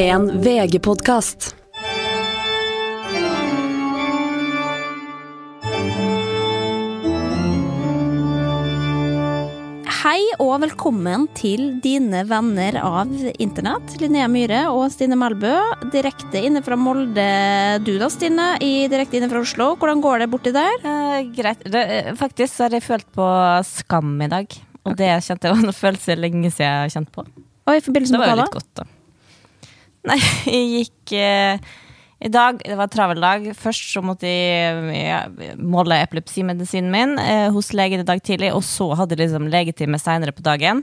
En VG-podkast. Hei og velkommen til dine venner av internett. Linnea Myhre og Stine Melbø. Direkte inne fra Molde. Du da, Stine? I, direkte inne fra Oslo. Hvordan går det borti der? Eh, greit. Det, eh, faktisk så har jeg følt på skam i dag. Og det kjente jeg var en følelse lenge siden jeg har kjent på. Og i forbindelse Det var jo litt godt, da. Nei, jeg gikk eh, i dag, det var en travel dag. Først så måtte jeg ja, måle epilepsimedisinen min eh, hos legen i dag tidlig, og så hadde jeg liksom legetime seinere på dagen.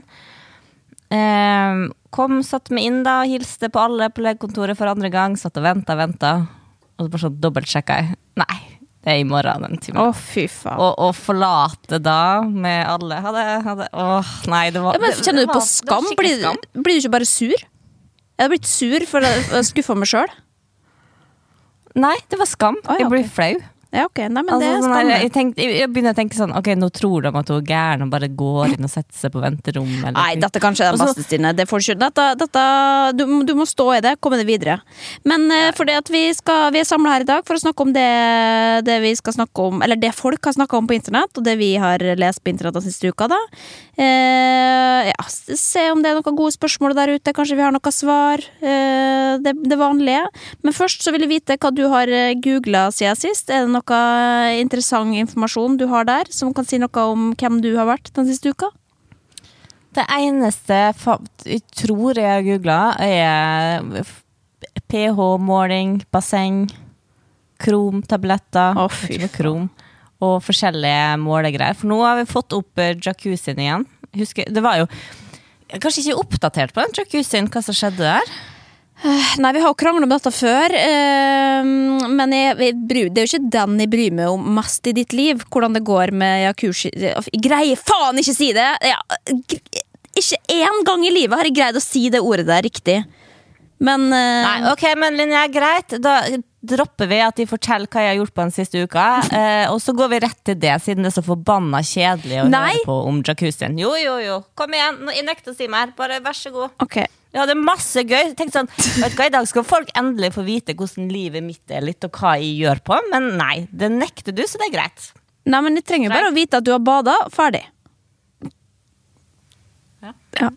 Eh, kom, satte meg inn da, hilste på alle på legekontoret for andre gang. Satt og venta, venta. Og så bare sånn dobbeltsjekka jeg. Nei, det er i morgen den timen. Å, fy faen. Og, og forlate da med alle hadde, hadde, Åh, nei, det var Ja, men kjenner du på var- skam? Blir, skam. blir du ikke bare sur? Jeg hadde blitt sur for å skuffe meg sjøl. Nei, det var skam. Å, ja, Jeg ble flau. Ja, ok. Nei, men Altså, det er sånn her, jeg, tenkte, jeg, begynner å tenke sånn Ok, nå tror de at hun er gæren og bare går inn og setter seg på venterommet. Eller Nei, dette kanskje er den beste, Stine. Det får du. Dette, dette, du, du må stå i det, komme deg videre. Men uh, fordi at vi, skal, vi er samla her i dag for å snakke om det, det vi skal snakke om Eller det folk har snakka om på internett, og det vi har lest på internett den siste uka, da. Uh, ja, se om det er noen gode spørsmål der ute. Kanskje vi har noen svar. Uh, det, det vanlige. Men først så vil jeg vite hva du har googla siden sist. Er det noe interessant informasjon du har der, som kan si noe om hvem du har vært den siste uka? Det eneste jeg tror jeg har googla, er pH-måling, basseng, kromtabletter hva krom. Og forskjellige målegreier. For nå har vi fått opp eh, jacuzzien igjen. Husker, det var jo Kanskje ikke oppdatert på den jacuzzien, hva som skjedde der? Nei, vi har jo kranglet om dette før, eh, men jeg, jeg, det er jo ikke den jeg bryr meg om mest i ditt liv. Hvordan det går med jacuzzi greier faen ikke si det! Ja, ikke én gang i livet har jeg greid å si det ordet der riktig. Men eh, Nei, ok, men Linnea, greit. Da dropper vi at de forteller hva jeg har gjort på den siste uka. Eh, og så går vi rett til det, siden det er så forbanna kjedelig å Nei. høre på om jacuzzien. Jo, jo, jo. Kom igjen. Jeg nekter å si mer. Bare vær så god. ok. Jeg hadde masse gøy. Tenk sånn, vet du hva, I dag skal folk endelig få vite hvordan livet mitt er litt, og hva jeg gjør på. Men nei, det nekter du, så det er greit. Nei, men De trenger bare å vite at du har bada. Ferdig. Ja. Ja.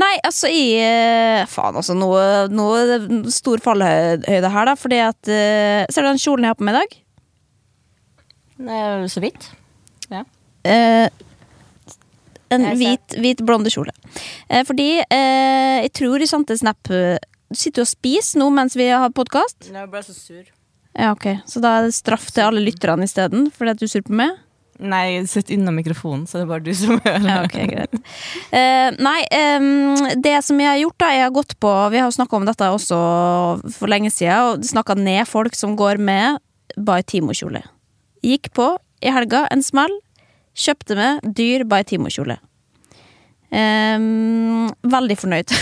Nei, altså i eh, Faen, altså. Noe, nå er stor fallhøyde her, da. Fordi at eh, Ser du den kjolen jeg har på meg i dag? Eh, Så vidt. Ja. Eh, en hvit, hvit blonde kjole. Eh, fordi eh, jeg tror i sendte snap eh, Du sitter jo og spiser nå mens vi har podkast. Jeg ble så sur. Ja, ok. Så da er det straff til alle lytterne isteden, fordi at du er sur på meg? Nei, sitt unna mikrofonen, så det er bare du som hører. Ja, ok, greit. Eh, nei, em, det som jeg har gjort, da Jeg har gått på Vi har jo snakka om dette også for lenge siden, og snakka ned folk som går med bare Timo-kjole. Gikk på i helga en smell, kjøpte meg dyr By Timo-kjole. Um, veldig fornøyd.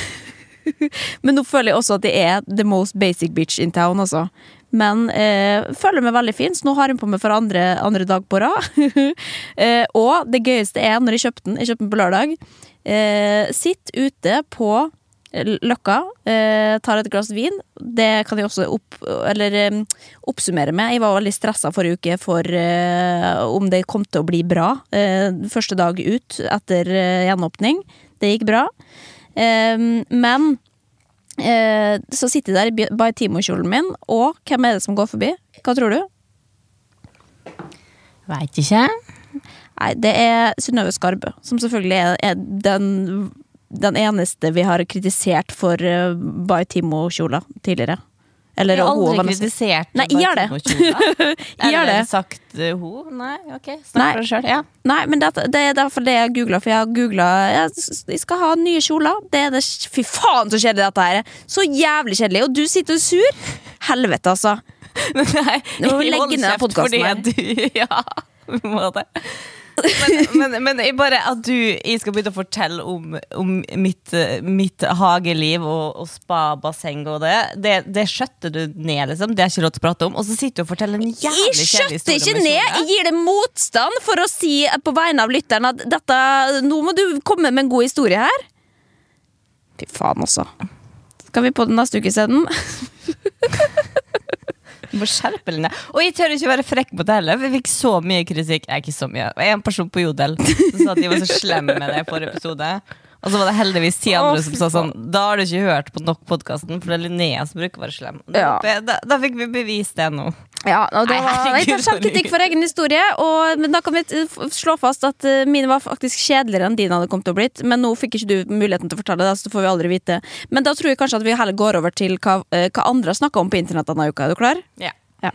Men nå føler jeg også at det er the most basic bitch in town, altså. Men eh, føler meg veldig fin, så nå har hun på meg for andre, andre dag på rad. eh, og det gøyeste er når jeg kjøpte den, jeg kjøpte den på lørdag, eh, sitt ute på Løkka, eh, tar et glass vin. Det kan jeg også opp, eller, eh, oppsummere med. Jeg var veldig stressa forrige uke for eh, om det kom til å bli bra. Eh, første dag ut etter eh, gjenåpning. Det gikk bra. Men eh, så sitter jeg der i By Timo-kjolen min, og hvem er det som går forbi? Hva tror du? Veit ikke. Nei, det er Synnøve Skarbø, som selvfølgelig er, er den, den eneste vi har kritisert for uh, By Timo-kjola tidligere. Eller Jeg har aldri var kritisert Nei, gjør det. gjør det. sagt uh, ho? Nei, ok. Snakk for deg sjøl. Ja. Nei, men det, det er derfor det jeg googla, for jeg har googla jeg, skal ha nye kjoler. Det er det, fy faen så kjedelig dette her er! Så jævlig kjedelig! Og du sitter sur! Helvete, altså. Nei, Nå må vi legge ned her. du- Ja, vi må det. Men, men, men bare at du jeg skal begynne å fortelle om, om mitt, mitt hageliv og, og spa, basseng og det, det, det skjøtter du ned, liksom. Det er ikke lov til å prate om. Og så sitter du og forteller en jævlig kjedelig historie Jeg skjøtter ikke ned! Jeg gir det motstand for å si på vegne av lytteren at dette Nå må du komme med en god historie her. Fy faen, altså. Skal skal vi på den neste uke isteden. Du må skjerpe deg. Og jeg tør ikke være frekk på det heller, for jeg fikk så mye kritikk. Nei, ikke så mye. Var En person på Jodel som sa at de var så slemme med det i forrige episode. Og så var det heldigvis ti andre som sa sånn Da har du ikke hørt på nok podkasten, for det er Linnea som bruker å være slem. Da, Ja. da, da fikk vi bevist det nå. Ja, og det Nei, var, jeg herregud, tar selvkritikk for egen historie, og, men da kan vi slå fast at eh, mine var faktisk kjedeligere enn din hadde kommet til å blitt. Men nå fikk ikke du muligheten til å fortelle det, så det får vi aldri vite. Men da tror jeg kanskje at vi heller går over til hva, eh, hva andre har snakka om på internett denne uka. Er du klar? Ja. Ja.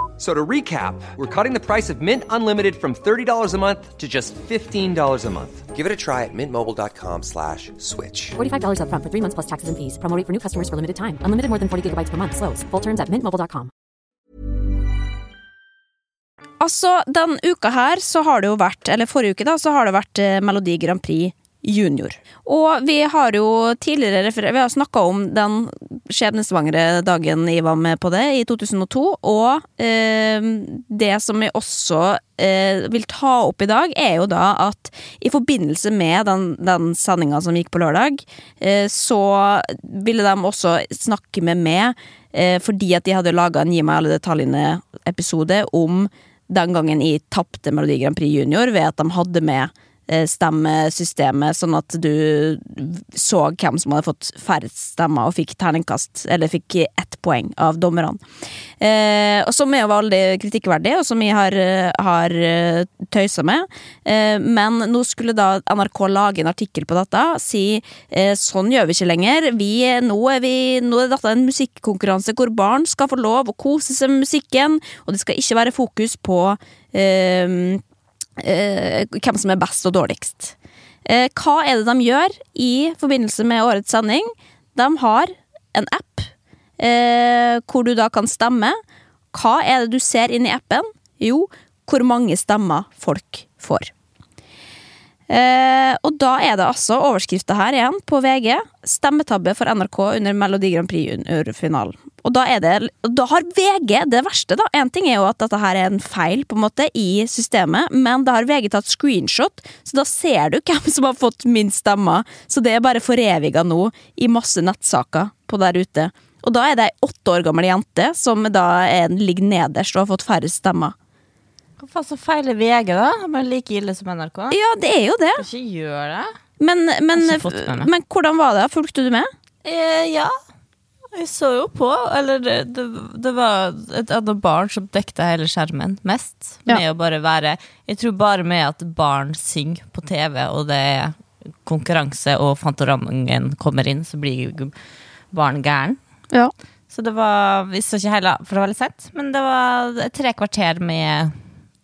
F- So to recap, we're cutting the price of Mint Unlimited from $30 a month to just $15 a month. Give it a try at mintmobile.com slash switch. $45 upfront for three months plus taxes and fees. Promo rate for new customers for limited time. Unlimited more than 40 gigabytes per month. Slows. Full terms at mintmobile.com. Altså, den uka her så har det jo vært, eller forrige uke da, så har det vært eh, Melodi Grand Prix Junior. Og vi har jo tidligere vi har snakka om den skjebnesvangre dagen jeg var med på det, i 2002. Og eh, det som jeg også eh, vil ta opp i dag, er jo da at i forbindelse med den, den sendinga som gikk på lørdag, eh, så ville de også snakke med meg, eh, fordi at de hadde laga en Gi meg alle detaljene-episode om den gangen jeg tapte Melodi Grand Prix Junior ved at de hadde med eh, stemmesystemet, sånn at du så hvem som hadde fått færrest stemmer og fikk terningkast, eller fikk ett poeng av dommerne. Eh, som er jo veldig kritikkverdig, og som vi har, eh, har eh, tøysa med. Eh, men nå skulle da NRK lage en artikkel på dette, si eh, sånn gjør vi ikke lenger. Vi, nå, er vi, nå er dette en musikkonkurranse hvor barn skal få lov å kose seg med musikken, og det skal ikke være fokus på eh, hvem som er best og dårligst. Eh, hva er det de gjør i forbindelse med årets sending? De har en app eh, hvor du da kan stemme. Hva er det du ser inn i appen? Jo, hvor mange stemmer folk får. Eh, og da er det altså overskrifta her igjen på VG. Stemmetabbe for NRK under Melodi Grand Prix Junior-finalen. Og da det Da har VG det verste, da. En ting er jo at dette her er en feil på en måte i systemet, men da har VG tatt screenshot, så da ser du hvem som har fått minst stemmer. Så det er bare foreviga nå i masse nettsaker på der ute. Og da er det ei åtte år gammel jente som da er, ligger nederst og har fått færre stemmer. Hva faen så feiler VG, da? De er like ille som NRK. Ja, det er jo det. Ikke gjør det. Men, men, men hvordan var det? Fulgte du med? Eh, ja. Jeg så jo på. Eller det, det, det var et annet barn som dekket hele skjermen mest. Ja. Med å bare være Jeg tror bare med at barn synger på TV, og det er konkurranse, og Fantorangen kommer inn, så blir barn gæren. Ja. Så det var Vi så ikke hele, for det var litt sent, men det var tre kvarter med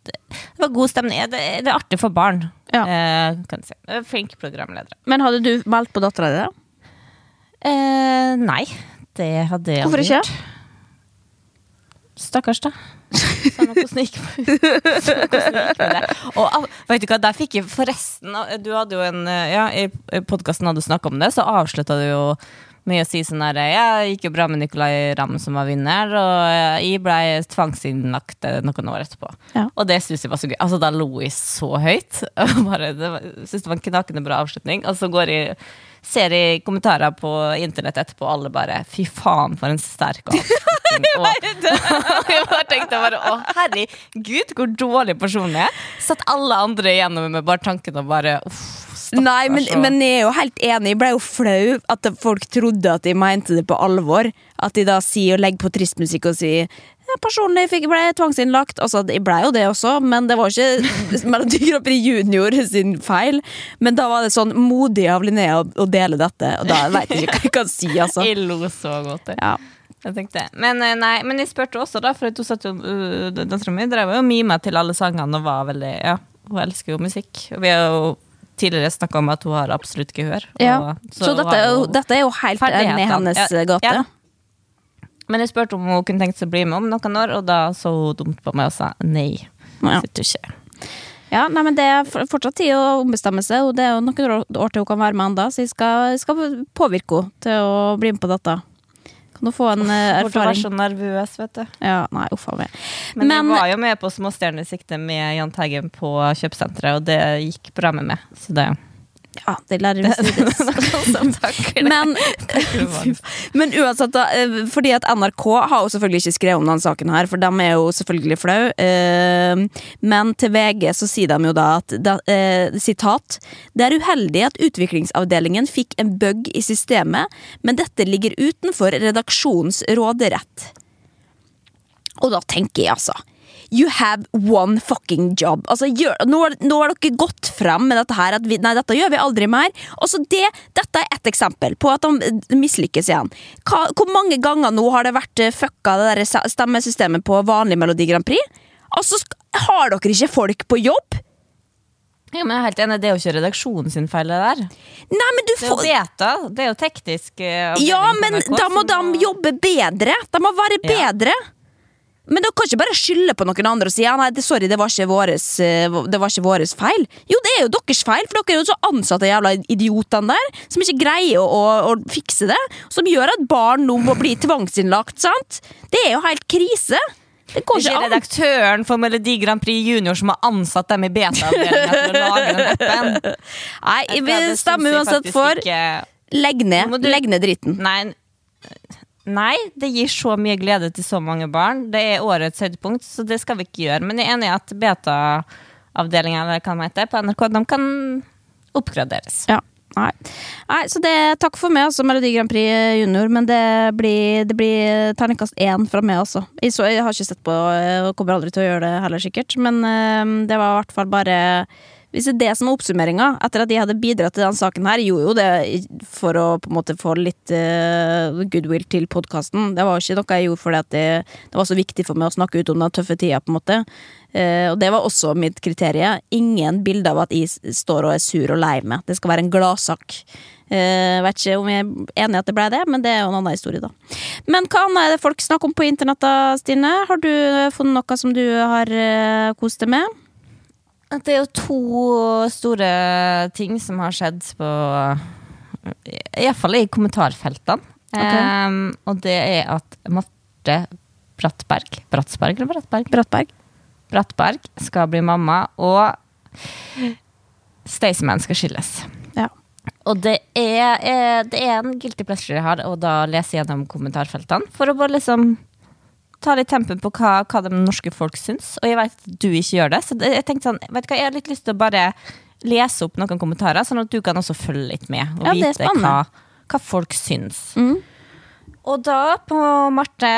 Det, var god stemning. Det, det er artig for barn, Ja. eh, kan si. Flink programleder. Men hadde du meldt på dattera di? da? Eh, nei, det hadde jeg Hvorfor ikke? gjort. Stakkars, da. Samme hvordan det gikk med det. Og vet du hva, der fikk jeg forresten Du hadde jo en eh, Ja, i podkasten hadde du snakka om det, så avslutta du jo med å si sånn her Ja, gikk jo bra med Nicolay Ramm som var vinner, og eh, jeg ble tvangsinnlagt eh, noen år etterpå. Ja. Og det syns jeg var så gøy. Altså, da lo jeg så høyt. Bare, det var, synes det var en knakende bra avslutning. Og så går jeg ser i kommentarer på internett etterpå, alle bare Fy faen, for en sterk avslutning. og, og jeg bare tenkte bare Å, herregud, hvor dårlig person jeg er. Satt alle andre igjennom med bare tanken og bare uff, stakkars, Nei, men, men jeg er jo helt enig. Jeg ble jo flau at folk trodde at de mente det på alvor. At de da sier og legger på tristmusikk og sier personlig fikk, ble tvangsinnlagt. Altså, jeg ble jo det også, men det var ikke Melodi Grand Prix Junior sin feil. Men da var det sånn modig av Linnea å, dele dette, og da veit jeg ikke hva jeg kan si, altså. Jeg lo så godt. jeg. Ja. Men, eh, nei, men jeg spurte også, da, for at hun satt jo uh, Dattera mi drev jo og mima til alle sangene og var veldig Ja, hun elsker jo musikk. Og vi har jo tidligere snakka om at hun har absolutt gehør. Ja. og- Så, hun dette, jo, dette er jo helt ferdighetene. i hennes Ja, gate. ja. Men jeg spurte om hun kunne tenkt seg å bli med om noen år, og da så hun dumt på meg og sa nei. Ja. Ja, nei, men Det er fortsatt tid å ombestemme seg, og det er jo noen år til hun kan være med ennå, så jeg skal, jeg skal påvirke henne til å bli med på dette. Kan du få en erfaring? Burde være så nervøs, vet du. Ja, nei, uff. Men, Men- jeg var jo med på Småstjerner i sikte med Jahn Teigen på kjøpesenteret, og det gikk bra med meg. Så det Ja, det lærer vi det. Men, men uansett, da, eh, fordi at NRK har jo selvfølgelig ikke skrevet om denne saken her, for de er jo selvfølgelig flau. eh, Men til VG så sier de jo da at eh, Sitat. Det er uheldig at utviklingsavdelingen fikk en bug i systemet, men dette ligger utenfor redaksjonens råderett. Og da tenker jeg altså You have one fucking job. Altså, gjør, nå, har- nå har dere gått frem med dette her. At vi, nei, dette gjør vi aldri mer. Altså, det, dette er ett eksempel på at de mislykkes igjen. Hva, hvor mange ganger nå har det vært eh, fucka det der stemmesystemet på vanlig Melodi Grand Prix? Altså, har dere ikke folk på jobb? Ja, men jeg er helt enig, det er jo ikke redaksjonen sin feil, det der. Nei, men du Det er jo beta. Det er jo teknisk eh, Ja, men da må de jobbe bedre. De må være Ja. Men dere kan ikke bare skylde på noen andre og si ja, nei, det, sorry, det var ikke våres, eh, det var ikke våres feil. Jo, det er jo deres feil, for dere er jo så ansatte jævla idiotene der, som ikke greier å, å, å fikse det. Som gjør at barn nå må bli tvangsinnlagt, sant? Det er jo helt krise. Det går Ikke ikke an. redaktøren for Melodi Grand Prix Junior som har ansatt dem i beta-avdelinga. Nei, vi stemmer uansett for ikke- legg ned. du- Legg ned dritten. Nei, nei, det gir så mye glede til så mange barn. Det er årets høydepunkt, så det skal vi ikke gjøre. Men jeg er enig i at beta-avdelinga på NRK, de kan oppgraderes. Ja. Nei. Nei, så det Takk for meg, altså, Melodi Grand Prix junior, men det blir, det blir terningkast én fra meg, altså. Jeg, så, jeg har ikke sett på og kommer aldri til å gjøre det heller, sikkert, men øh, det var i hvert fall bare hvis det er det som er oppsummeringa, etter at de hadde bidratt til denne saken her, gjorde jo det for å på en måte få litt eh, goodwill til podkasten. Det var jo ikke noe jeg gjorde fordi det, det var så viktig for meg å snakke ut om den tøffe tida, på en måte. Eh, og det var også mitt kriterium. Ingen bilder av at jeg står og er sur og lei meg. Det skal være en gladsak. Uh, vet ikke om jeg er enig i at det ble det, men det er jo en annen historie, da. Men hva annet er det folk snakker om på internett, Stine? Har du funnet noe som du har uh, kost deg med? At Det er jo to store ting som har skjedd på Iallfall i kommentarfeltene. Okay. Um, og det er at Marte Brattberg Bratsberg eller Brattberg? Brattberg? Brattberg skal bli mamma, og Staysman skal skilles. Ja. Og det er, det er en guilty pleasure jeg har, å da lese gjennom kommentarfeltene. For å bare liksom ta litt tempen på hva, hva de norske folk syns. Og jeg vet at du ikke gjør det, så jeg tenkte sånn, vet du hva, jeg har litt lyst til å bare lese opp noen kommentarer, sånn at du kan også følge litt med. Og Ja, vite hva, hva folk syns. Mm. Og da, på Marte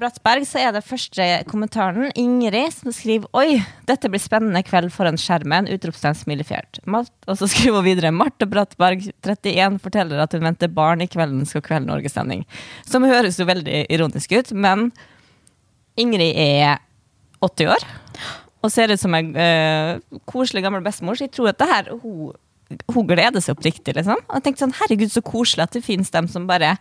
Brattberg, så er det første kommentaren Ingrid som skriver Oi, dette blir spennende kveld foran skjermen. Utropstegn smilefjert. Og så skriver hun videre Marte Brattberg, 31, forteller at hun venter barn i kveldens God kveld Norge-sending. Som høres jo veldig ironisk ut, men Ingrid er 80 år og ser ut som en uh, koselig gammel bestemor. Så jeg tror at det her hun, hun gleder seg oppriktig, liksom. Og jeg tenkte sånn, herregud, så koselig at det finnes dem som bare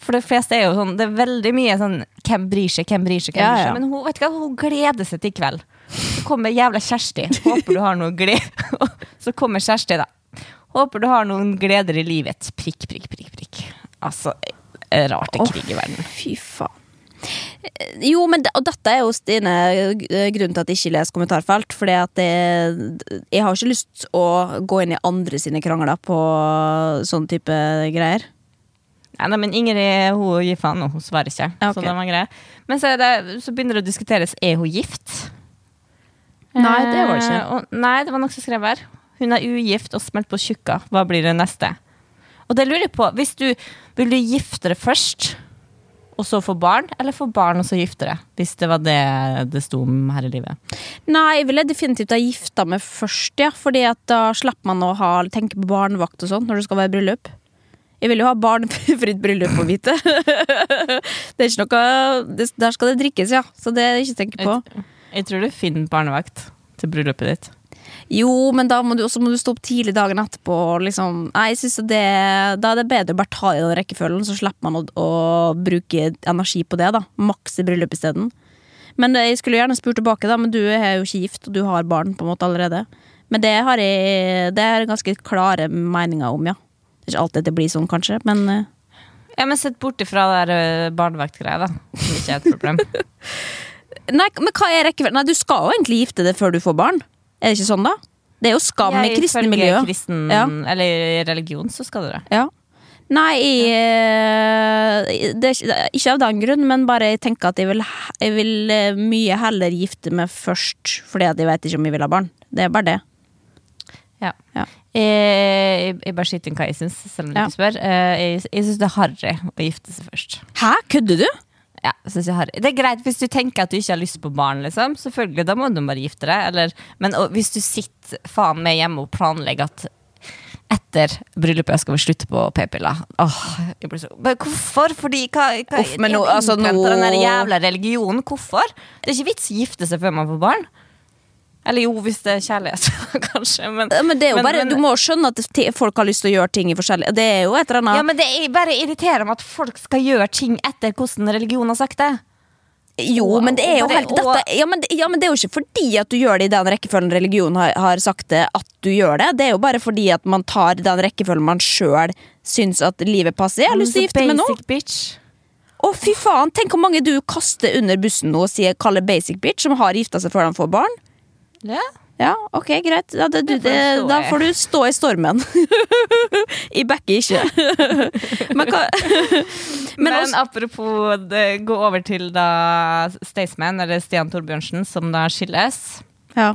For det fleste er jo sånn Det er veldig mye sånn Hvem bryr seg, hvem bryr seg, hvem bryr seg? ja. Men hun, vet du hva, hun gleder seg til i kveld. Så kommer jævla Kjersti. Håper du har noe glede. Så kommer Kjersti, da. Håper du har noen gleder i livet. Prikk, prikk, prikk, prikk. Altså, eh, rart det krig i verden. Fy faen. Eh, Jo, men det, og dette er jo Stine eh, grunnen til at jeg ikke leser kommentarfelt. Fordi at jeg har ikke lyst å gå inn i andre sine krangler på sånn type greier. Nei, nei, men Ingrid hun gir faen og hun svarer ikke. Okay. Så det var greit. Men så, det, så begynner det å diskuteres er hun gift. Nei, det var det ikke. Eh, og, nei, det var noe som skrev her. Hun er ugift og smelt på tjukka. Hva blir det neste? Og det lurer jeg på, hvis du vil du gifte deg først, og så få barn, eller få barn og så gifte deg? Hvis det var det det sto om her i livet. Nei, jeg ville definitivt ha gifta meg først, ja. Fordi at da slapp man å ha, tenke på barnevakt og sånn når det skal være bryllup. Jeg vil jo ha barnefritt bryllup, på vite. det er ikke noe det, Der skal det drikkes, ja. Så det er ikke å tenke på. Jeg, jeg tror du finner barnevakt til bryllupet ditt. Jo, men da må du, også må du stå opp tidlig dagen etterpå. Liksom. Nei, jeg synes det, Da er det bedre å bare ta i den rekkefølgen, så slipper man å, å bruke energi på det. da Maks i bryllup isteden. Men jeg skulle gjerne spurt tilbake, da, men du er jo ikke gift, og du har barn på en måte allerede. Men det har jeg Det er ganske klare meninger om, ja. Det er ikke alltid det blir sånn, kanskje, men eh, Ja, men Sett bort ifra det der eh, barnevaktgreia, da. Som ikke er et problem. Nei, men hva er rekkefølgen? Nei, du skal jo egentlig gifte deg før du får barn. Er det ikke sånn, da? Det er jo skam i kristne miljø. Kristen, Ja. Eller religion, så skal du det. Ja. Nei, jeg, eh, det ikke, av den grunn, men bare jeg tenker at jeg vil, jeg vil eh, mye heller gifte meg først, fordi at jeg vet ikke om jeg vil ha barn. Det er bare det. Ja. Ja. Jeg, jeg bare skyter inn hva jeg syns, selv om du Ja. ikke spør. Eh, Jeg, jeg syns det er harry å gifte seg først. Hæ, kødder du? Ja. Det er greit hvis du tenker at du ikke har lyst på barn, liksom. Selvfølgelig, da må du bare gifte deg. Eller, men og, hvis du sitter faen meg hjemme og planlegger at etter bryllupet skal vi slutte på p-piller. Åh, jeg blir så Men hvorfor? Fordi hva, hva Uff, men nå- altså, nå- Den jævla religionen. Hvorfor? Det er ikke vits å gifte seg før man får barn. Eller jo, hvis det er kjærlighet, kanskje. Men, Men det er jo men- bare, men- Du må jo skjønne at folk har lyst til å gjøre ting i forskjellig Det er jo et eller annet Ja, men det er bare irriterende at folk skal gjøre ting etter hvordan religionen har sagt det. Jo, Og- men det er jo og helt dette, ja, men, det- ja, men det er jo ikke fordi at du gjør det i den rekkefølgen religionen har, har sagt det, at du gjør det. Det er jo bare fordi at man tar den rekkefølgen man sjøl syns at livet passer. Jeg har lyst til å gifte meg nå. Bitch. Å, fy faen! Tenk hvor mange du kaster under bussen nå og sier, kaller basic bitch, som har gifta seg før de får barn. Ja. Ja, ok, greit. Ja, det, du, Det da får du stå i stormen. I backer ikke. men hva Men, Men også- apropos det, gå over til da Staysman, eller Stian Torbjørnsen, som da skilles. Ja.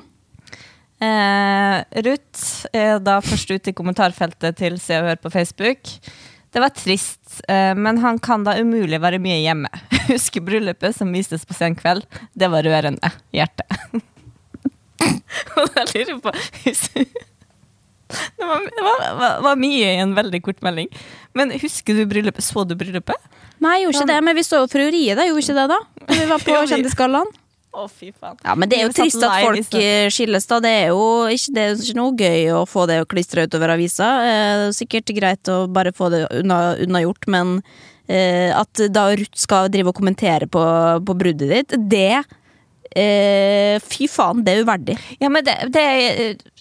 Eh, Ruth er da først ut i kommentarfeltet til Se og Hør på Facebook. Det var trist, eh, men han kan da umulig være mye hjemme. Husker bryllupet som vistes på sen kveld? Det var rørende. Hjerte. Og jeg lurer på Det var, det var, var, var mye i en veldig kort melding. Men husker du bryllupet? Så du bryllupet? Nei, jeg gjorde ikke det, men vi så Frieriet, da. Gjorde ikke det, da? Vi var på Kjendisgallaen. Å, fy faen. Ja, men det er jo trist at folk eh, skilles, da. Det er jo ikke, det er ikke noe gøy å få det klistra utover avisa. Eh, er sikkert greit å bare få det unna, unnagjort, men eh, at da Ruth skal drive og kommentere på, på bruddet ditt, det eh, Fy faen, det er uverdig. Ja, men det, det,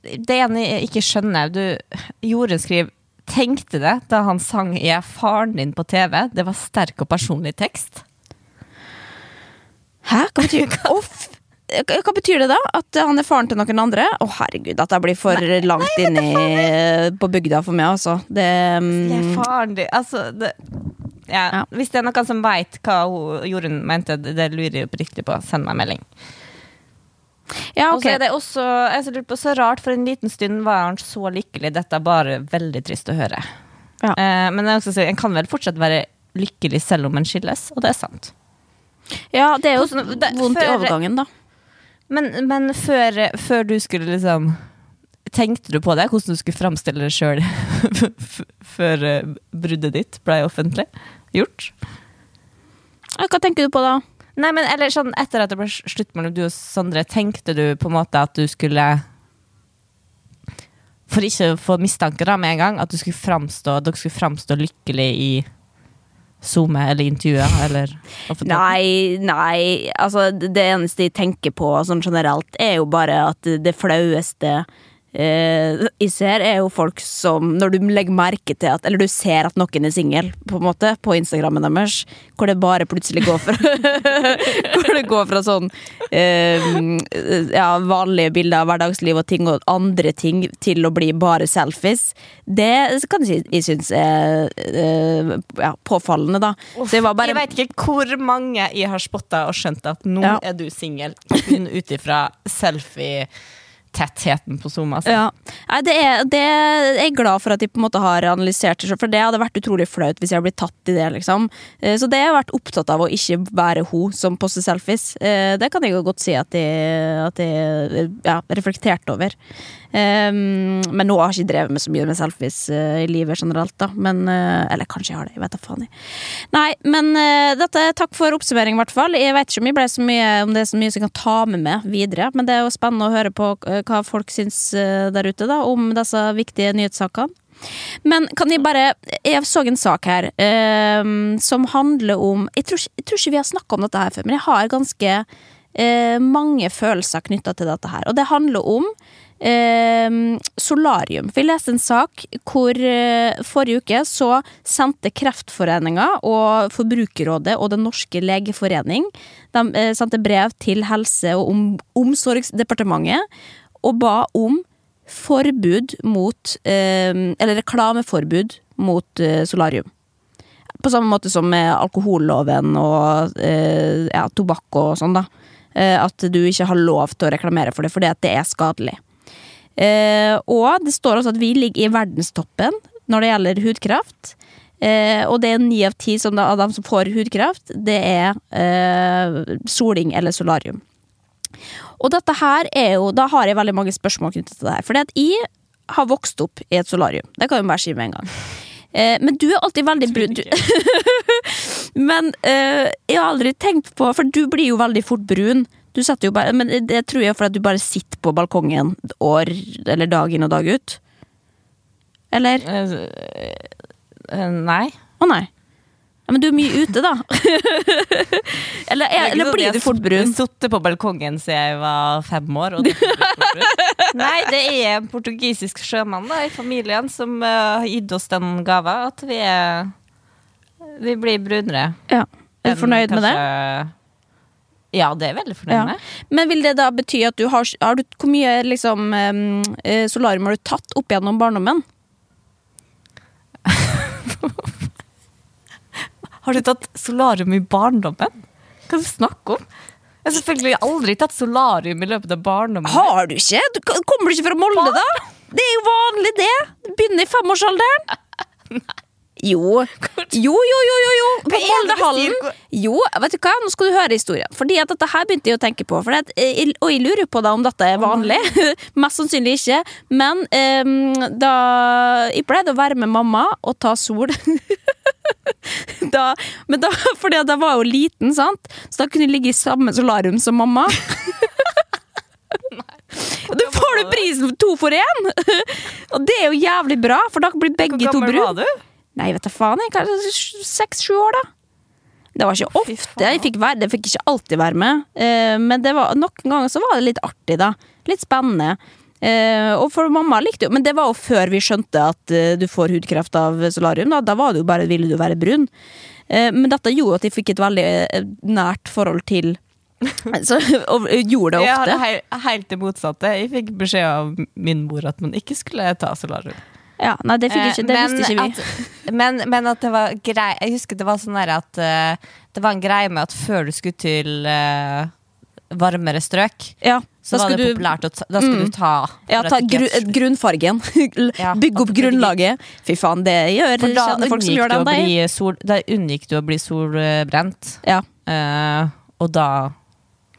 det ene jeg ikke skjønner du, Jorunn skriver Tenkte det da han sang 'Jeg er faren din' på TV. Det var sterk og personlig tekst. Hæ? Hva betyr, Å, hva betyr det da? At han er faren til noen andre? Å herregud, at jeg blir for langt inn i, på bygda for meg, altså. Det, Jeg er mm, faren din Altså, det ja. Hvis det er noen som veit hva Jorunn mente, det lurer jeg oppriktig på, send meg en melding. ja, Og så er det også jeg lurer på, så rart, for en liten stund var han så lykkelig. Dette er bare veldig trist å høre. Ja. Eh, men også en kan vel fortsatt være lykkelig selv om en skilles, og det er sant. Ja, det er jo Hvordan- det- vondt i overgangen, da. Men, men før, før du skulle liksom Tenkte du på det? Hvordan du skulle framstille deg sjøl før eh, bruddet ditt ble offentlig gjort? Hva tenker du på da? Nei, men eller sånn Etter at det ble slutt mellom du og Sondre, tenkte du på en måte at du skulle For ikke å få mistanker da med en gang, at du skulle framstå, dere skulle framstå lykkelig i SoMe eller intervjuet eller? Nei, nei, altså det eneste jeg tenker på sånn generelt, er jo bare at det flaueste eh, ser, er jo folk som Når du legger merke til at Eller du ser at noen er singel, på en måte, på Instagrammen deres, hvor det bare plutselig går fra Hvor det går fra sånn eh, ja, vanlige bilder av hverdagsliv og ting og andre ting til å bli bare selfies. Det kan jeg synes jeg er eh, ja, påfallende, da. Så jeg bare Jeg vet ikke hvor mange jeg har spotta og skjønt at nå Ja. er du singel, kun ut ifra selfie tettheten på Zoom. Altså. Ja. Nei, det er, det er jeg glad for at de på en måte har analysert det, for det hadde vært utrolig flaut hvis jeg hadde blitt tatt i det. liksom. Eh, Så det har jeg vært opptatt av å ikke være hun som poster selfies. Eh, Det kan jeg godt si at jeg, at jeg ja, reflekterte over. Um, men nå har jeg ikke drevet med så mye med selfies eh, i livet generelt, da. Men, eh, eller kanskje jeg har det, jeg vet da faen. jeg. Nei, men eh, dette, takk for oppsummering, i hvert fall. Jeg vet ikke om, jeg ble så mye, om det er så mye som jeg kan ta med meg videre, men det er jo spennende å høre på eh, hva folk syns eh, der ute da, om disse viktige nyhetssakene. Men kan jeg bare Jeg så en sak her eh, som handler om jeg tror, jeg tror ikke vi har snakka om dette her før, men jeg har ganske eh, mange følelser knytta til dette her. Og det handler om eh, solarium. Jeg leste en sak hvor eh, forrige uke så sendte Kreftforeninga og Forbrukerrådet og Den norske legeforening de eh, sendte brev til Helse- og om, omsorgsdepartementet og ba om forbud mot eh, Eller reklameforbud mot eh, solarium. På samme måte som med alkoholloven og eh, ja, tobakk og sånn, da. At du ikke har lov til å reklamere for det fordi at det er skadelig. Og det står også at vi ligger i verdenstoppen når det gjelder hudkraft. Og det er ni av ti av dem som får hudkraft, det er soling eller solarium. Og dette her er jo Da har jeg veldig mange spørsmål knyttet til det her. Fordi at jeg har vokst opp i et solarium. Det kan jo bare si med en gang. Eh, men du er alltid veldig brun. Men eh, jeg har aldri tenkt på For du blir jo veldig fort brun. Du setter jo bare, men det tror jeg for at du bare sitter på balkongen år eller dag inn og dag ut. Eller? Eh, eh, nei. Å nei. Ja, men du er mye ute, da. eller, er, eller blir du fort brun? Jeg sittet på balkongen siden jeg var fem år. Det. Nei, det er en portugisisk sjømann da, i familien som uh, har gitt oss den gava at vi er Vi blir brunere. Ja. Er du fornøyd med det? Ja, det er jeg veldig fornøyd Ja. med. Men vil det da bety at du har, har du, Hvor mye liksom, eh, solarium har du tatt opp gjennom barndommen? Har du tatt solarium i barndommen? Hva er det du snakker om? Jeg har selvfølgelig aldri tatt solarium i løpet av barndommen. Har du ikke? Du, kommer du ikke fra Molde, da? Det er jo vanlig, det. Begynner i femårsalderen. Jo. Jo, jo, jo, jo, jo. På Moldehallen. Jo, vet du hva, nå skal du høre historien. Fordi at dette her begynte jeg å tenke på. For det, og jeg lurer på da om dette er vanlig. Mest sannsynlig ikke. Men um, da Jeg pleide å være med mamma og ta sol. da, men da, fordi at jeg var jo liten, sant? så da kunne jeg ligge i samme solarium som mamma. Nei. Du får du prisen for to for én! Og det er jo jævlig bra, for da blir begge Hvor to gammel brune. var du? Nei, vet da faen. Jeg, kanskje seks-sju år, da. Det var ikke ofte. Jeg fikk, være, jeg fikk ikke alltid være med. Eh, men det var, noen ganger så var det litt artig, da. Litt spennende. Eh, og for mamma likte jo Men det var jo før vi skjønte at eh, du får hudkreft av solarium. Da, da var det jo bare ville du være brun. Eh, men dette gjorde at jeg fikk et veldig nært forhold til så, Og gjorde det ofte. Jeg har ofte. helt det motsatte. Jeg fikk beskjed av min mor at man ikke skulle ta solarium. Ja, nei, det, ikke, det visste ikke vi. At, men, men at det var grei Jeg husker det var sånn der at Det var en greie med at før du skulle til varmere strøk, Ja, så var det du populært å ta, Da skal Mm. du ta Ja, ta gru, grunnfargen. Bygge opp grunnlaget. Fy faen, det gjør For da folk som gjør det. sol, da unngikk du å bli solbrent. Ja. Uh, og da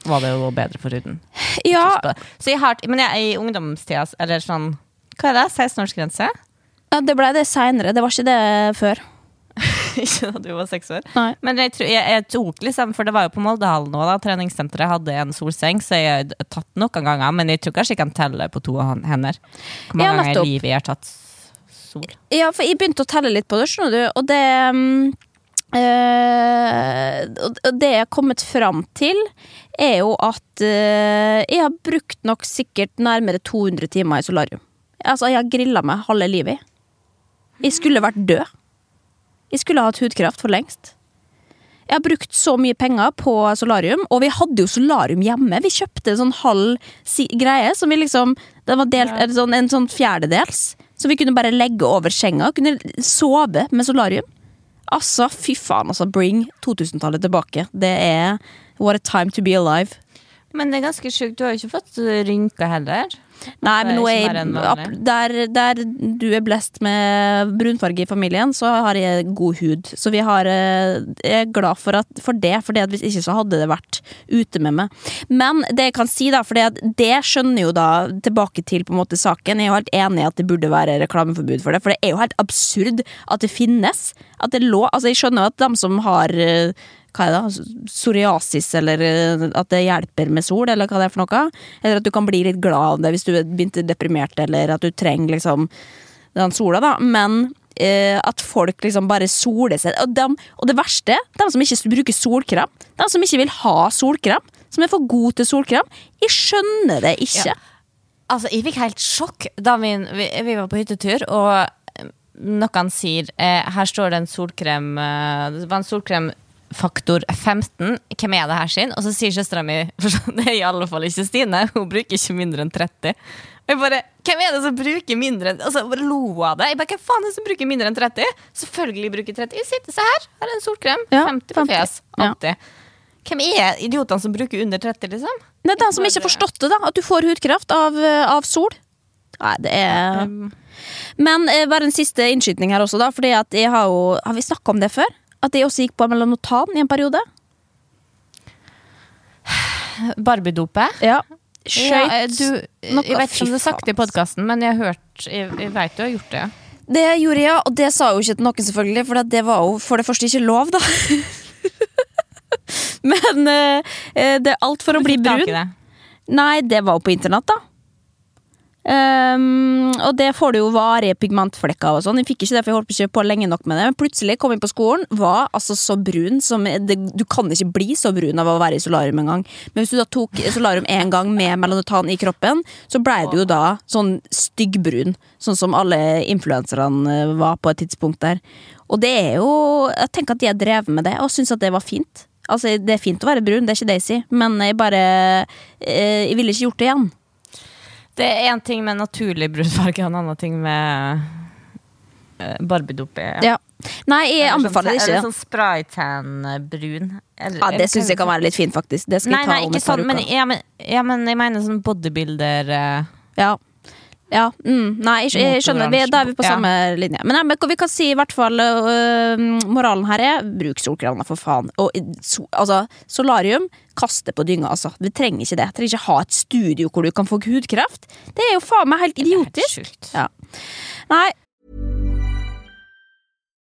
var det jo bedre for huden. ja, Så jeg har, men jeg, i ungdomstida, eller sånn Hva er det? 16-årsgrense? ja, det ble det seinere. Det var ikke det før. Ikke da du var seks år. Nei. Men jeg, tror, jeg, jeg tok liksom, for det var jo på Moldehallen òg, da, treningssenteret hadde en solseng, så jeg har tatt noen ganger, men jeg tror kanskje jeg kan telle på to hender. Hvor mange ganger i livet jeg har tatt sol. Ja, for jeg begynte å telle litt på det, skjønner du, og det eh, og det jeg har kommet fram til, er jo at eh, jeg har brukt nok sikkert nærmere 200 timer i solarium. Altså, jeg har grilla meg halve livet. Jeg skulle vært død. Jeg skulle hatt hudkreft for lengst. Jeg har brukt så mye penger på solarium, og vi hadde jo solarium hjemme. Vi kjøpte en sånn halv si greie som vi liksom Den var delt, ja. sånn, en sånn fjerdedels. Så vi kunne bare legge over senga. Kunne sove med solarium. Altså, fy faen, altså. Bring 2000-tallet tilbake. Det er What a time to be alive. Men det er ganske sjukt, du har jo ikke fått rynker heller. Nei, det men nå er jeg, der, der du er blest med brunfarge i familien, så har jeg god hud. Så vi har eh, Jeg er glad for, at, for det, for hvis ikke så hadde det vært ute med meg. Men det jeg kan si, da, for det skjønner jo da tilbake til på en måte saken. Jeg er jo helt enig i at det burde være reklameforbud for det, for det er jo helt absurd at det finnes. At det lå, altså Jeg skjønner jo at de som har eh, hva er det, psoriasis, eller eh, at det hjelper med sol, eller hva det er for noe. Eller at du kan bli litt glad av det hvis du er deprimert, eller at du trenger liksom den sola, da. Men eh, at folk liksom bare soler seg. Og, de, og det verste, de som ikke bruker solkrem, de som ikke vil ha solkrem, som er for god til solkrem, jeg skjønner det ikke. Ja. Altså, jeg fikk helt sjokk da vi, vi var på hyttetur, og eh, noen sier eh, Her står det en solkrem eh, Det var en solkrem faktor 15. Hvem er det her sin? Og så sier søstera mi for sånn, Det er i alle fall ikke Stine. Hun bruker ikke mindre enn 30. Og jeg bare, Hvem er det som bruker mindre enn Altså, lo av det. Jeg bare, Hvem faen er det som bruker mindre enn 30? Selvfølgelig bruker 30. Jeg sitter, Se her, her er en solkrem. Ja, 50 på 50. fjes. Ja. Hvem er idiotene som bruker under 30, liksom? Det er de som ikke har forstått det, da. At du får hudkraft av, eh, av sol. Nei, det er Men eh, bare en siste innskytning her også, da. Fordi at jeg har jo Har vi snakka om det før? At jeg også gikk på melanotan i en periode? Barbie-dopet. Ja. Skøyt. ja, jeg vet ikke om du har sagt det i podkasten, men jeg har hørt Jeg, jeg vet du har gjort det. Det gjorde jeg, og det sa jo ikke til noen, selvfølgelig, for det var jo for det første ikke lov, da. Men eh, eh, det er alt for å bli brun. det. Nei, det var jo på internett, da. Ehm, og det får du jo varige pigmentflekker og sånn. Jeg fikk ikke det, for jeg holdt ikke på lenge nok med det. Men plutselig kom jeg på skolen, var altså så brun som det, Du kan ikke bli så brun av å være i solarium en gang. Men hvis du da tok solarium én gang med melanotan i kroppen, så blei du jo da sånn styggbrun. Sånn som alle influenserne eh, var på et tidspunkt der. Og det er jo Jeg tenker at de har drevet med det, og syns at det var fint. Altså, Det er fint å være brun, det er ikke det jeg sier, men jeg bare eh, Jeg ville ikke gjort det igjen. Det er én ting med naturlig brunfarge, og en annen ting med uh, Barbie-dop. Ja. Nei, jeg Eller anbefaler det sånn, ikke. Eller sånn spraytan-brun. Ja, Det syns jeg kan være litt fint, faktisk. Det skal Nei, jeg ta nei, om et par sånn, men, ja, men, ja, men jeg mener sånn bodybuilder eh, Ja. Ja, mm, nei, jeg, jeg skjønner. Vi, da er vi på Ja. samme linje. Men, ja, men vi kan si i hvert fall uh, Moralen her er bruk solkrem, da, for faen. Og so, altså, solarium, kast det på dynga, altså. Vi trenger ikke det. Vi Trenger ikke ha et studio hvor du kan få hudkreft. Det er jo faen meg helt idiotisk. sjukt. Ja. Nei,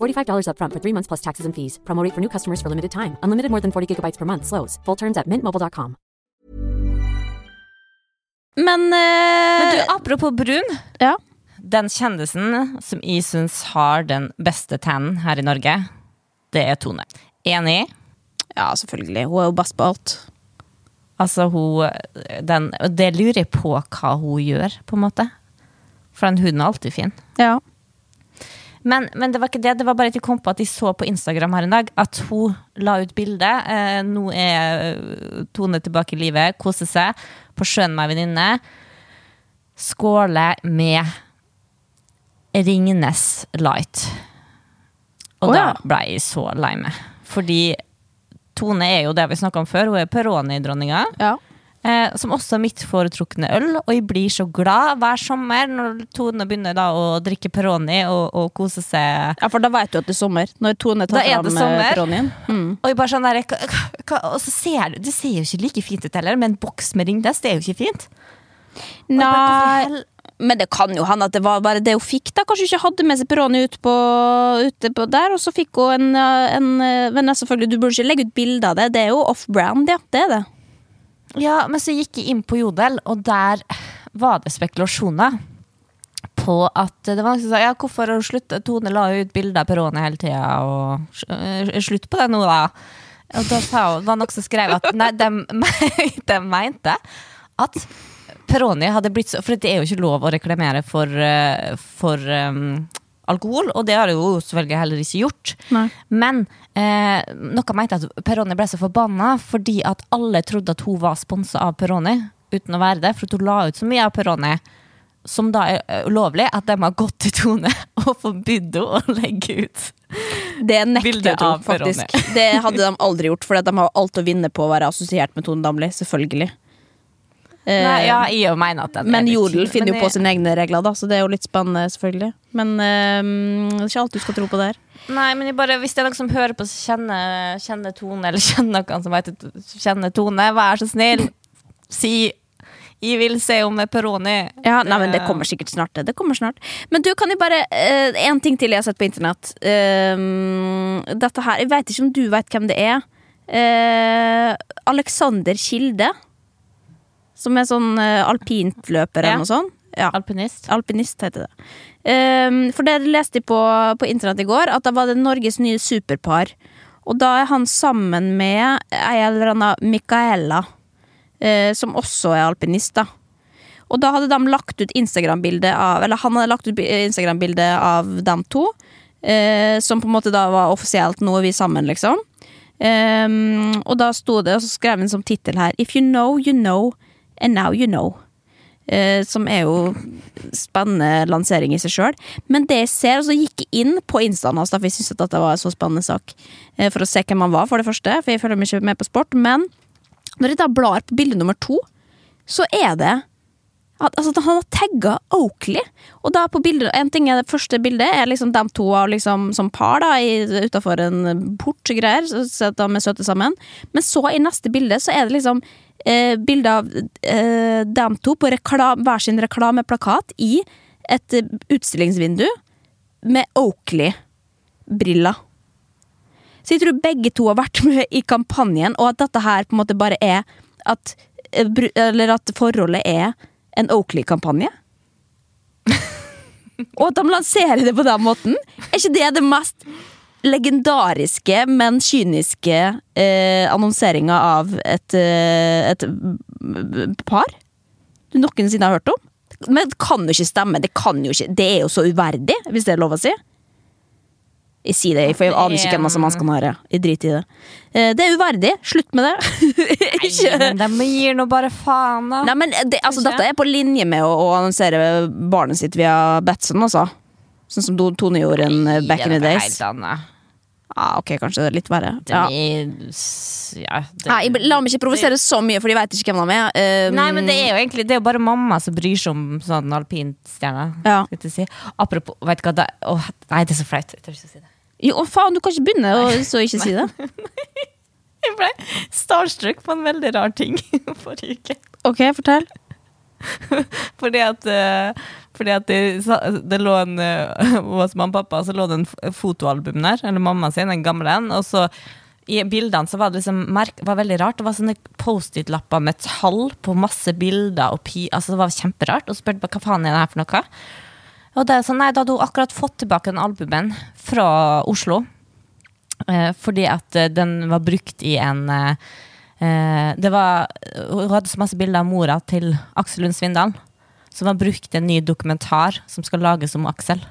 $45 upfront for three months plus taxes and fees. Promo rate for new customers for limited time. Unlimited more than 40 gigabytes per month. Slows. Full terms at mintmobile.com. men, uh, Men du, apropos brun. Ja. Den kjendisen som jeg syns har den beste tannen her i Norge, det er Tone. Enig? ja, selvfølgelig. Hun er jo best på alt. Altså, hun den, Det lurer jeg på hva hun gjør, på en måte. For den huden er alltid fin. Ja. Men, men det var ikke det, det var bare at jeg kom på at jeg så på Instagram her en dag at hun la ut bilde. Eh, nå er eh, Tone tilbake i livet, koser seg på sjøen med ei venninne. Skåle med Ringnes Light. Og Å, da ble jeg så lei meg. Fordi Tone er jo det vi snakka om før, hun er Peroni-dronninga. Ja. Eh, som også er mitt foretrukne øl, og jeg blir så glad hver sommer når Tone begynner da å drikke Peroni og, og kose seg. ja, for da vet du at det er sommer. Når Tone tar fram eh, Peronien. Mm. Og jeg bare sånn der, hva, hva, og så ser du, Det ser jo ikke like fint ut heller, med en boks med Ringnes, det er jo ikke fint. Bare, Nei, men det kan jo hende at det var bare det hun fikk. da Kanskje hun ikke hadde med seg Peroni ut på, ute på der, og så fikk hun en, eh, en eh, Men selvfølgelig, du burde ikke legge ut bilde av det. Det er jo off-brand, ja. Det er det. Ja, men så gikk jeg inn på Jodel, og der var det spekulasjoner på at det var noen som sa ja, hvorfor har hun sluttet? Tone la ut bilder av Peroni hele tida, og eh, slutt på det nå, da. Og da sa hun, var noen som skrev at nei, de, de mente at Peroni hadde blitt så For det er jo ikke lov å reklamere for, eh, for um, alkohol, og det har jo selvfølgelig heller ikke gjort. Nei. Men eh, noe mente at Peroni ble så forbanna fordi at alle trodde at hun var sponsa av Peroni, uten å være det, for hun la ut så mye av Peroni. Som da er eh, ulovlig, at de har gått til Tone og forbudt henne å legge ut. Det nekter jeg Peroni. faktisk. Det hadde de aldri gjort, for de har alt å vinne på å være assosiert med Tone Damli. Selvfølgelig. Eh, Nei, ja, jeg jo mener at men Jodel finner jo på sine egne regler, da, så det er jo litt spennende, selvfølgelig. Men eh, det er ikke alt du skal tro på der. Nei, men bare, hvis det er noen som hører på, så kjenner, kjenner Tone, eller kjenner noen som vet, kjenner Tone, vær så snill, si jeg vil se om det er Peroni. Ja, nei, men Det kommer sikkert snart. det. Kommer snart Men du, kan jeg bare Én En ting til jeg har sett på internett. Uh, dette her Jeg vet ikke om du vet hvem det er. Uh, Alexander Kilde. Som er sånn uh, alpintløper Ja. noe sånt. Ja. Alpinist. Alpinist heter det. Um, for det leste jeg på, på internett i går, at da var det Norges nye superpar. Og da er han sammen med ei eller anna Micaela, uh, som også er alpinist, da. Og da hadde de lagt ut Instagram-bilde av Eller han hadde lagt ut Instagram-bilde av dem to. Uh, som på en måte da var offisielt 'nå er vi sammen', liksom. Um, og da sto det, og så skrev han som tittel her 'If you know, you know, and now you know'. Eh, som er jo spennende lansering i seg sjøl. Men det jeg ser, altså så gikk inn på instaen hans, for jeg syntes dette var en så spennende sak. Eh, for å se hvem han var, for det første, for jeg følger meg ikke med på sport. Men når jeg da blar på bilde nummer to, så er det at, altså, han har tagga Oakley. Og da på bildet, en ting er det første bildet er liksom de to liksom, som par da, utafor en port greier. Så, så de er søte sammen. Men så i neste bilde så er det liksom eh, bilde av eh, dem to på reklam, hver sin reklameplakat i et eh, utstillingsvindu med Oakley-briller. Så jeg tror begge to har vært med i kampanjen, og at dette her på en måte bare er at, eh, Eller at forholdet er en Oakley-kampanje. og at de lanserer det på den måten. Er ikke det det mest legendariske, men kyniske eh, annonseringa av et, eh, et par du noensinne har hørt om? Men det kan jo ikke stemme. Det, kan jo ikke, det er jo så uverdig, hvis det er lov å si. Jeg sier det, for jeg aner ikke hvem som han skal narre. Jeg driter i det. Eh, Det er uverdig. Slutt med det. Nei, men de gir nå bare faen, da. Nei, men det, altså, Dette er på linje med å, å annonsere barnet sitt via Batson, altså. Sånn som Tone gjorde en eh, back in the days. Helt annet. Ah, ok, kanskje det er litt verre. Ja. er, ja, det- Nei, la meg ikke provosere så mye, for de vet ikke hvem de er. Um, Nei, men det er jo egentlig Det er jo bare mamma som bryr seg om sånn alpinstjerne. Ja. skal å Si. Apropos, vet du hva det, åh, Nei, det er så flaut. Jeg tør ikke å si det. Jo, faen, du kan ikke begynne å så ikke si det. Jeg ble starstruck på en veldig rar ting forrige uke. Ok, fortell. Fordi at, eh, fordi at det, det lå en eh, Hos mamma og pappa så lå det en fotoalbum der, eller mamma sin, den gamle en. Og så i bildene så var det liksom merk, var veldig rart. Det var sånne Post-It-lapper med tall på masse bilder. Og pi, altså Det var kjemperart. Og spurte hva faen er det her for noe. Og det er sånn, nei, Da hadde hun akkurat fått tilbake den albumen fra Oslo. Eh, fordi at eh, den var brukt i en eh, eh, det var, Hun hadde så masse bilder av mora til Aksel Lund Svindal. Som har brukt en ny dokumentar som skal lages om Aksel.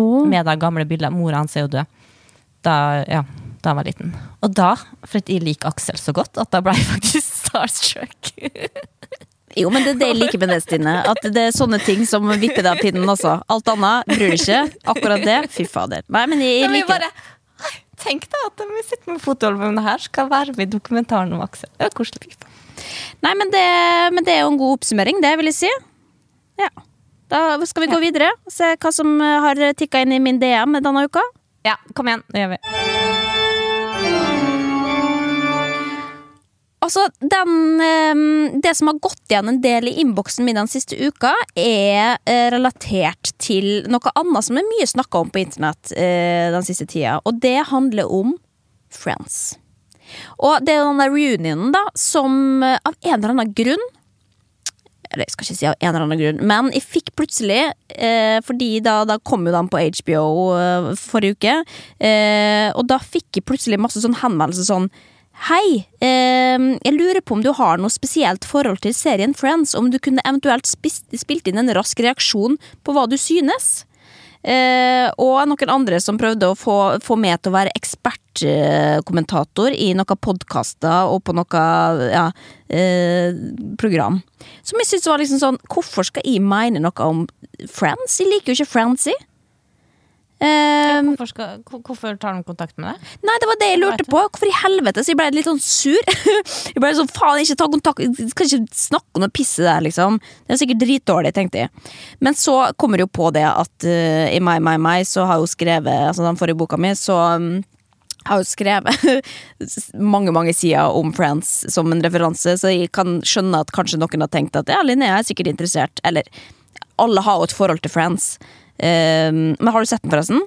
Med de gamle bildene. Mora hans er jo død. Da, ja, da han var liten. Og da, for at jeg liker Aksel så godt, at da ble jeg faktisk starstruck. Jo, men det er det jeg liker med det, Stine. At det er sånne ting som vipper deg av pinnen også. Alt annet bryr du ikke. Akkurat det, fy fader. Nei, men jeg, jeg liker det. Tenk deg at vi sitter med fotoalbumet her, skal være med i dokumentaren om Aksel. Det er koselig. Nei, men det, men det er jo en god oppsummering, det vil jeg si. Ja. Da skal vi gå videre og se hva som eh, har tikka inn i min DM denne uka. Ja, kom igjen. Det gjør vi. Altså, den, eh, Det som har gått igjen en del i innboksen min den siste uka, er eh, relatert til noe annet som er mye snakka om på internett den siste tida, og det handler om Friends. Og det er den der reunionen, da, som av en eller annen grunn eller jeg skal ikke si av en eller annen grunn, men jeg fikk plutselig, eh, fordi da, da kom jo den på HBO eh, forrige uke, eh, og da fikk jeg plutselig masse sånn henvendelser sånn Hei, eh, jeg lurer på om du har noe spesielt forhold til serien Friends, om du kunne eventuelt spilt inn en rask reaksjon på hva du synes? Eh, og noen andre som prøvde å få, få meg til å være ekspertkommentator i noen podkaster og på noe ja, eh, program. Som jeg syntes var liksom sånn Hvorfor skal jeg mene noe om Friends? Jeg liker jo ikke Friends, jeg. Eh, Hvorfor, skal, hvorfor tar de kontakt med deg? Nei, det var det jeg lurte på. Hvorfor i helvete? Så jeg ble litt sånn sur. jeg ble sånn, faen, ikke ta kontakt Jeg Skal ikke snakke om noe pisse der, liksom. Det er sikkert dritdårlig, tenkte jeg. Men så kommer det jo på det at uh, i My My My så har hun skrevet Altså den forrige boka mi, så um, har jo skrevet mange mange sider om Friends som en referanse, så jeg kan skjønne at kanskje noen har tenkt at ja, Linnea er sikkert interessert. Eller alle har jo et forhold til Friends. Um, men har du sett den, forresten?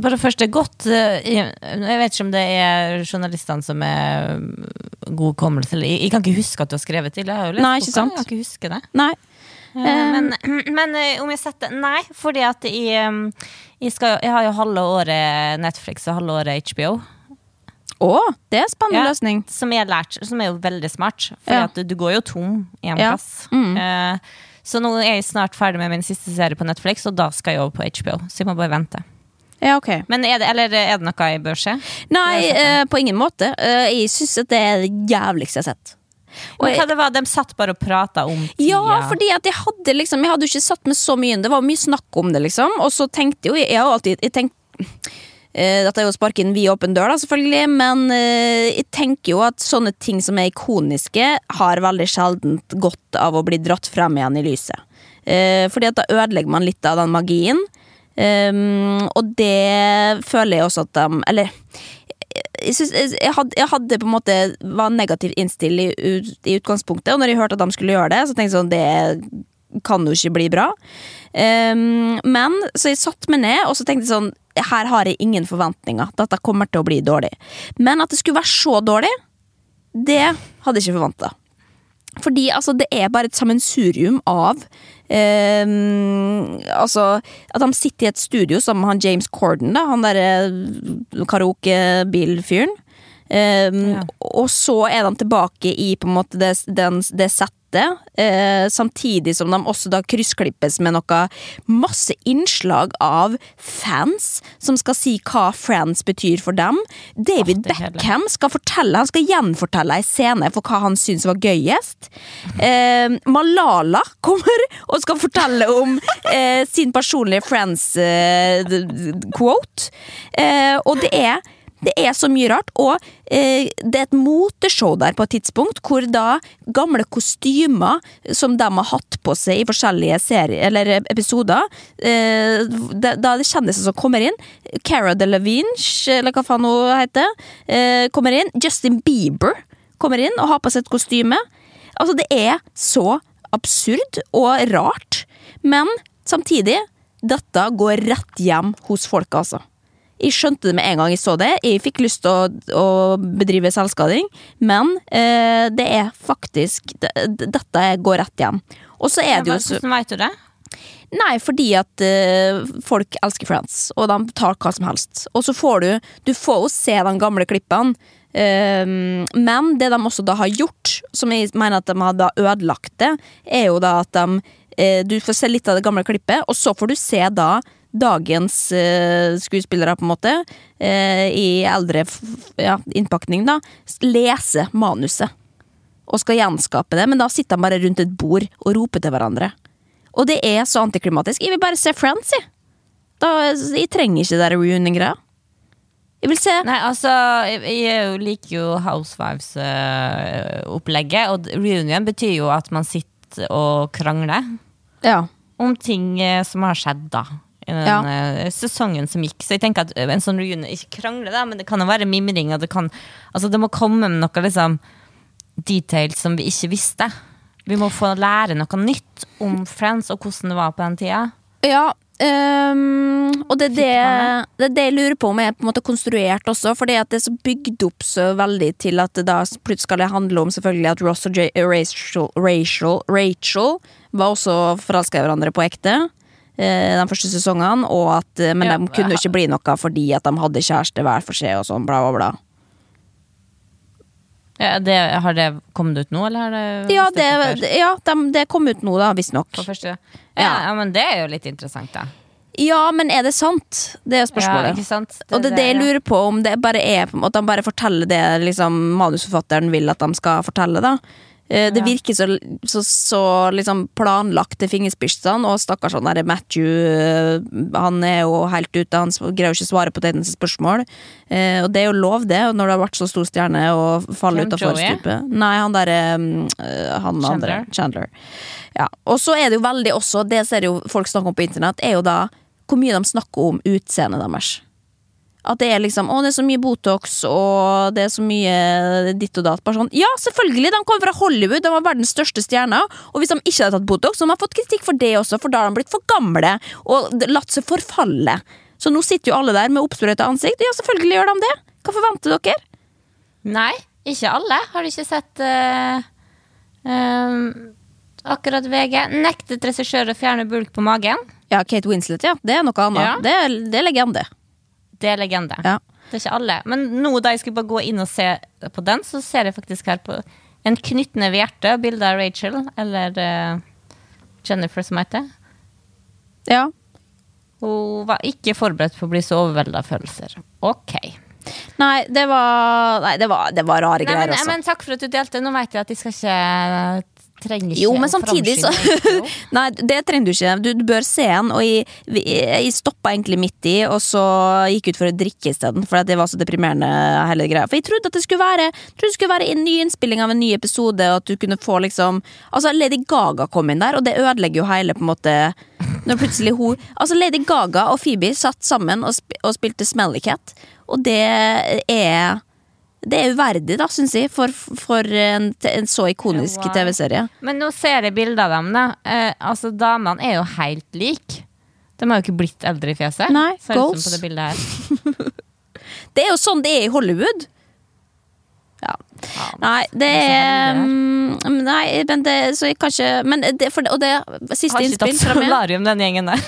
Bare først, det er godt eh, Jeg vet ikke om det er journalistene som er mm, god hukommelse. Jeg, kan ikke huske at du har skrevet til. Jeg har jo lest Nei, ikke sant. Jeg kan ikke huske det. Nei. Eh, Men, men eh, om jeg setter Nei, fordi at jeg, um, jeg, skal, jeg har jo halve året Netflix og halve året HBO. Å, det er en spennende Ja, løsning. Som har lært, som er jo veldig smart. For Ja. du, går jo tom i en Ja. plass. Eh, så nå er jeg snart ferdig med min siste serie på Netflix, og da skal jeg over på HBO. Så jeg må bare vente. Ja, ok. Men er det, eller er det noe jeg bør se? Nei, eh, på ingen måte. Uh, jeg syns at det er det jævligste jeg har sett. Og Men hva det var, De satt bare og prata om tida. ja, fordi at jeg hadde liksom Jeg hadde jo ikke satt meg så mye inn. Det var mye snakk om det, liksom. Og så tenkte jo jeg Jeg har alltid jeg tenk, eh, Dette er jo å sparke inn vid åpen dør, da, selvfølgelig, men eh, jeg tenker jo at sånne ting som er ikoniske, har veldig sjeldent godt av å bli dratt frem igjen i lyset. Eh, fordi at da ødelegger man litt av den magien. Um, og det føler jeg også at de Eller jeg, synes, jeg, hadde, jeg hadde på en måte var negativt innstilt i, i utgangspunktet, og når jeg hørte at de skulle gjøre det, så tenkte jeg sånn Det kan jo ikke bli bra. Um, men så jeg satte meg ned og så tenkte jeg sånn Her har jeg ingen forventninger. Dette kommer til å bli dårlig. Men at det skulle være så dårlig, det hadde jeg ikke forventa. Fordi altså, det er bare et sammensurium av eh, Altså At de sitter i et studio sammen med han James Corden, da, han derre karaokebilfyren. Eh, Ja. Og så er de tilbake i måte det, den, det settet, eh, samtidig som de også da kryssklippes med noe masse innslag av fans som skal si hva Friends betyr for dem. David kjedelig. Beckham skal fortelle, han skal gjenfortelle ei scene for hva han syns var gøyest. Eh, Malala kommer og skal fortelle om eh, sin personlige Friends-quote. Eh, og det er det er så mye rart, og eh, det er et moteshow der på et tidspunkt, hvor da gamle kostymer som de har hatt på seg i forskjellige serier, eller episoder, eh, da er det kjendiser som kommer inn. Cara Delevingne, eller hva faen hun heter, eh, kommer inn. Justin Bieber kommer inn og har på seg et kostyme. Altså, det er så absurd og rart, men samtidig, dette går rett hjem hos folket, altså. Jeg skjønte det med en gang jeg så det. Jeg fikk lyst til å, å bedrive selvskading, men eh, det er faktisk det, Dette går rett hjem. Og så er det jo så Hvordan vet du det? Nei, fordi at eh, folk elsker Friends, og de tar hva som helst. Og så får du Du får jo se de gamle klippene, Um, men det de også da har gjort, som jeg mener at de har da ødelagt det, er jo da at de eh, Du får se litt av det gamle klippet, og så får du se da dagens eh, skuespillere, på en måte, eh, i eldre ja, innpakning, da, lese manuset. og skal gjenskape det, men da sitter de bare rundt et bord og roper til hverandre. Og det er så antiklimatisk. Jeg vil bare se Friends, jeg. Da, jeg trenger ikke det der reunion-greia. Jeg vil se Nei, altså, jeg, jeg liker jo Housewives-opplegget, og reunion betyr jo at man sitter og krangler Ja. om ting eh, som har skjedd, da. I den Ja. eh, sesongen som gikk. Så jeg tenker at en sånn reunion ikke krangler, da, men det kan jo være mimring. Og det, kan, altså det må komme med noe liksom details som vi ikke visste. Vi må få lære noe nytt om Friends og hvordan det var på den tida. Ja, Um, og det er det, det det jeg lurer på om er på en måte konstruert også, fordi at det er så bygd opp så veldig til at det da plutselig skal det handle om selvfølgelig at Ross og J Rachel, Rachel, Rachel var også forelska i hverandre på ekte. Eh, De første sesongene, at, eh, men Ja. de kunne ikke bli noe fordi at de hadde kjæreste hver for seg og sånn, bla, bla, bla. Ja, det, har det kommet ut nå, eller det Ja, det, ja de, det kom ut nå, da, visstnok. Ja, Ja. ja, men det er jo litt interessant, da. Ja, men er det sant? Det er Ja, spørsmålet. ikke sant? og det er det jeg ja. lurer på, om det bare er At de bare forteller det liksom, manusforfatteren vil at de skal fortelle. da Det Ja. virker så, så, så liksom planlagt til fingerspissene, og stakkars han derre Matthew, eh, han er jo helt ute, han greier jo ikke å svare på Tatens spørsmål. Eh, og det er jo lov, det, når det har vært så stor stjerne og faller utafor Joey? stupet. Nei, han derre mm, eh, Han Chandler? andre. Chandler. Ja. Og så er det jo veldig også, det ser jo folk snakke om på internett, er jo da hvor mye de snakker om utseendet deres. At det er liksom Å, det er så mye Botox, og det er så mye ditt og datt. Sånn Ja, selvfølgelig! De kommer fra Hollywood, de var verdens største stjerner. Og hvis de ikke hadde tatt Botox, så de har fått kritikk for det også, for da har de blitt for gamle og latt seg forfalle. Så nå sitter jo alle der med oppsprøyta ansikt. Ja, selvfølgelig gjør de det! Hva forventer dere? Nei, ikke alle. Har du ikke sett uh, eh, akkurat VG? Nektet regissør å fjerne bulk på magen. Ja, Kate Winslet, ja. Det er noe annet. Ja. Det, er, det er legende. Det er legende. Ja. Det er ikke alle. Men nå da jeg skulle bare gå inn og se på den, så ser jeg faktisk her på en knyttneve hjerte, bilde av Rachel, eller uh, Jennifer som heter. Ja. Hun var ikke forberedt på å bli så overvelda av følelser. Ok. Nei, det var Nei, det var, det var rare Nei, greier, men, altså. men takk for at du delte. Nå vet jeg at de skal ikke trenger ikke Jo, men samtidig så. Nei, det trenger du ikke. Du, du bør se den. Og jeg, jeg stoppa egentlig midt i, og så gikk ut for å drikke isteden. For det var så deprimerende, hele greia. For jeg trodde at det skulle være trodde det skulle være en ny innspilling av en ny episode, og at du kunne få liksom Altså, Lady Gaga kom inn der, og det ødelegger jo hele på en måte Når plutselig hun Altså, Lady Gaga og Phoebe satt sammen og, sp og spilte Smelly Cat, og det er det er uverdig, da, syns jeg, for, for en, en så ikonisk Wow. TV-serie. Men nå ser jeg bilder av dem. da eh, Altså, Damene er jo helt like. De har jo ikke blitt eldre i fjeset. Nei, Ser ut goals. som på det bildet her. Det er jo sånn det er i Hollywood. Ja. Ja, Nei, det er mm, Nei, men det Så jeg kan ikke Men det, for, Og det siste Har ikke tatt fra solarium, den gjengen der.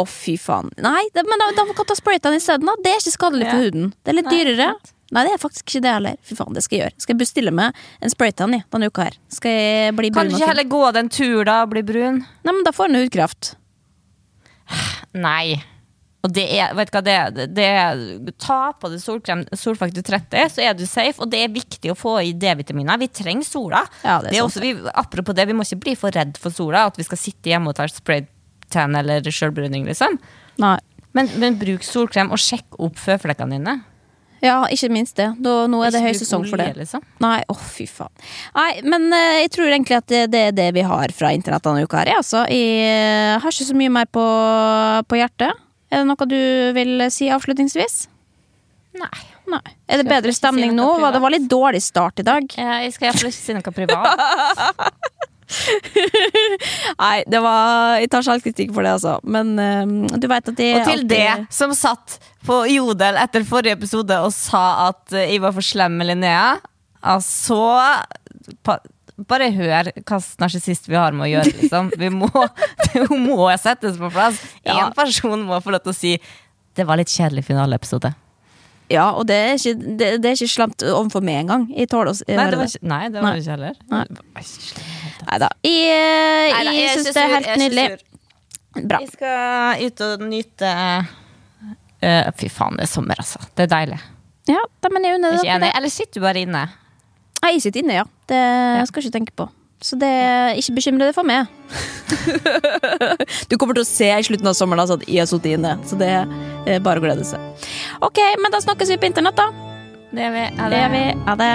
Å, fy faen. Nei, det, men da, da kan ta spraytan isteden. Det er ikke skadelig for huden. Det er litt Nei, dyrere. sant. Nei, det er faktisk ikke det heller. Fy faen, det skal jeg gjøre. Skal jeg bestille meg en spraytan i denne uka her. Skal jeg bli Kan du ikke heller gå den tur da og bli brun? Nei, men da får en hudkreft. Nei. Og det er, vet du hva det er? Det er ta på deg solkrem, solfaktor 30, så er du safe. Og det er viktig å få i D-vitaminer. Vi trenger sola. Ja, det er sant. også, vi, apropos det, vi må ikke bli for redd for sola. At vi skal sitte hjemme og ta spraytan eller sjølbruning, liksom. Nei. Men, men bruk solkrem, og sjekk opp føflekkene dine. Ja, ikke minst det. Da, nå er det Ikke høy sesong for det. Liksom. Nei, åh fy faen. Nei, men eh, jeg tror egentlig at det, det er det vi har fra internett denne uka her, jeg, altså. Jeg eh, har ikke så mye mer på, på hjertet. Er det noe du vil si avslutningsvis? Nei. Nei. Er det bedre stemning si nå? privat? Det var litt dårlig start i dag. Ja, Jeg skal iallfall ikke si noe privat. Nei, det var Jeg tar selvkritikk for det, altså. Men uh, du veit at det Og til det som satt på Jodel etter forrige episode og sa at eh, jeg var for slem med Linnea, altså Bare hør hva narsissist vi har med å gjøre, liksom. Vi må, hun må settes på plass. Én Ja. person må få lov til å si det var litt kjedelig finaleepisode. Ja, og det er ikke, det, det er ikke slemt overfor meg engang. Jeg tåler å høre det var ikke, nei, det var det ikke heller. Nei. Det var ikke slem i det hele tatt. Neida. Jeg, eh, jeg jeg er syns det er helt jeg er nydelig. Bra. Jeg skal ut og nyte uh, Fy faen, det er sommer, altså. Det er deilig. Ja, da, men jeg unner Er enig? det. Eller sitter du bare inne? Jeg sitter inne, ja. Det skal jeg ikke tenke på. Så det, ikke bekymre deg for meg. du kommer til å se i slutten av sommeren altså, at jeg har sittet inne, så det er bare å glede seg. Ok, men da snakkes vi på internett, da. Det er vi. Ha Det gjør vi. Ha det.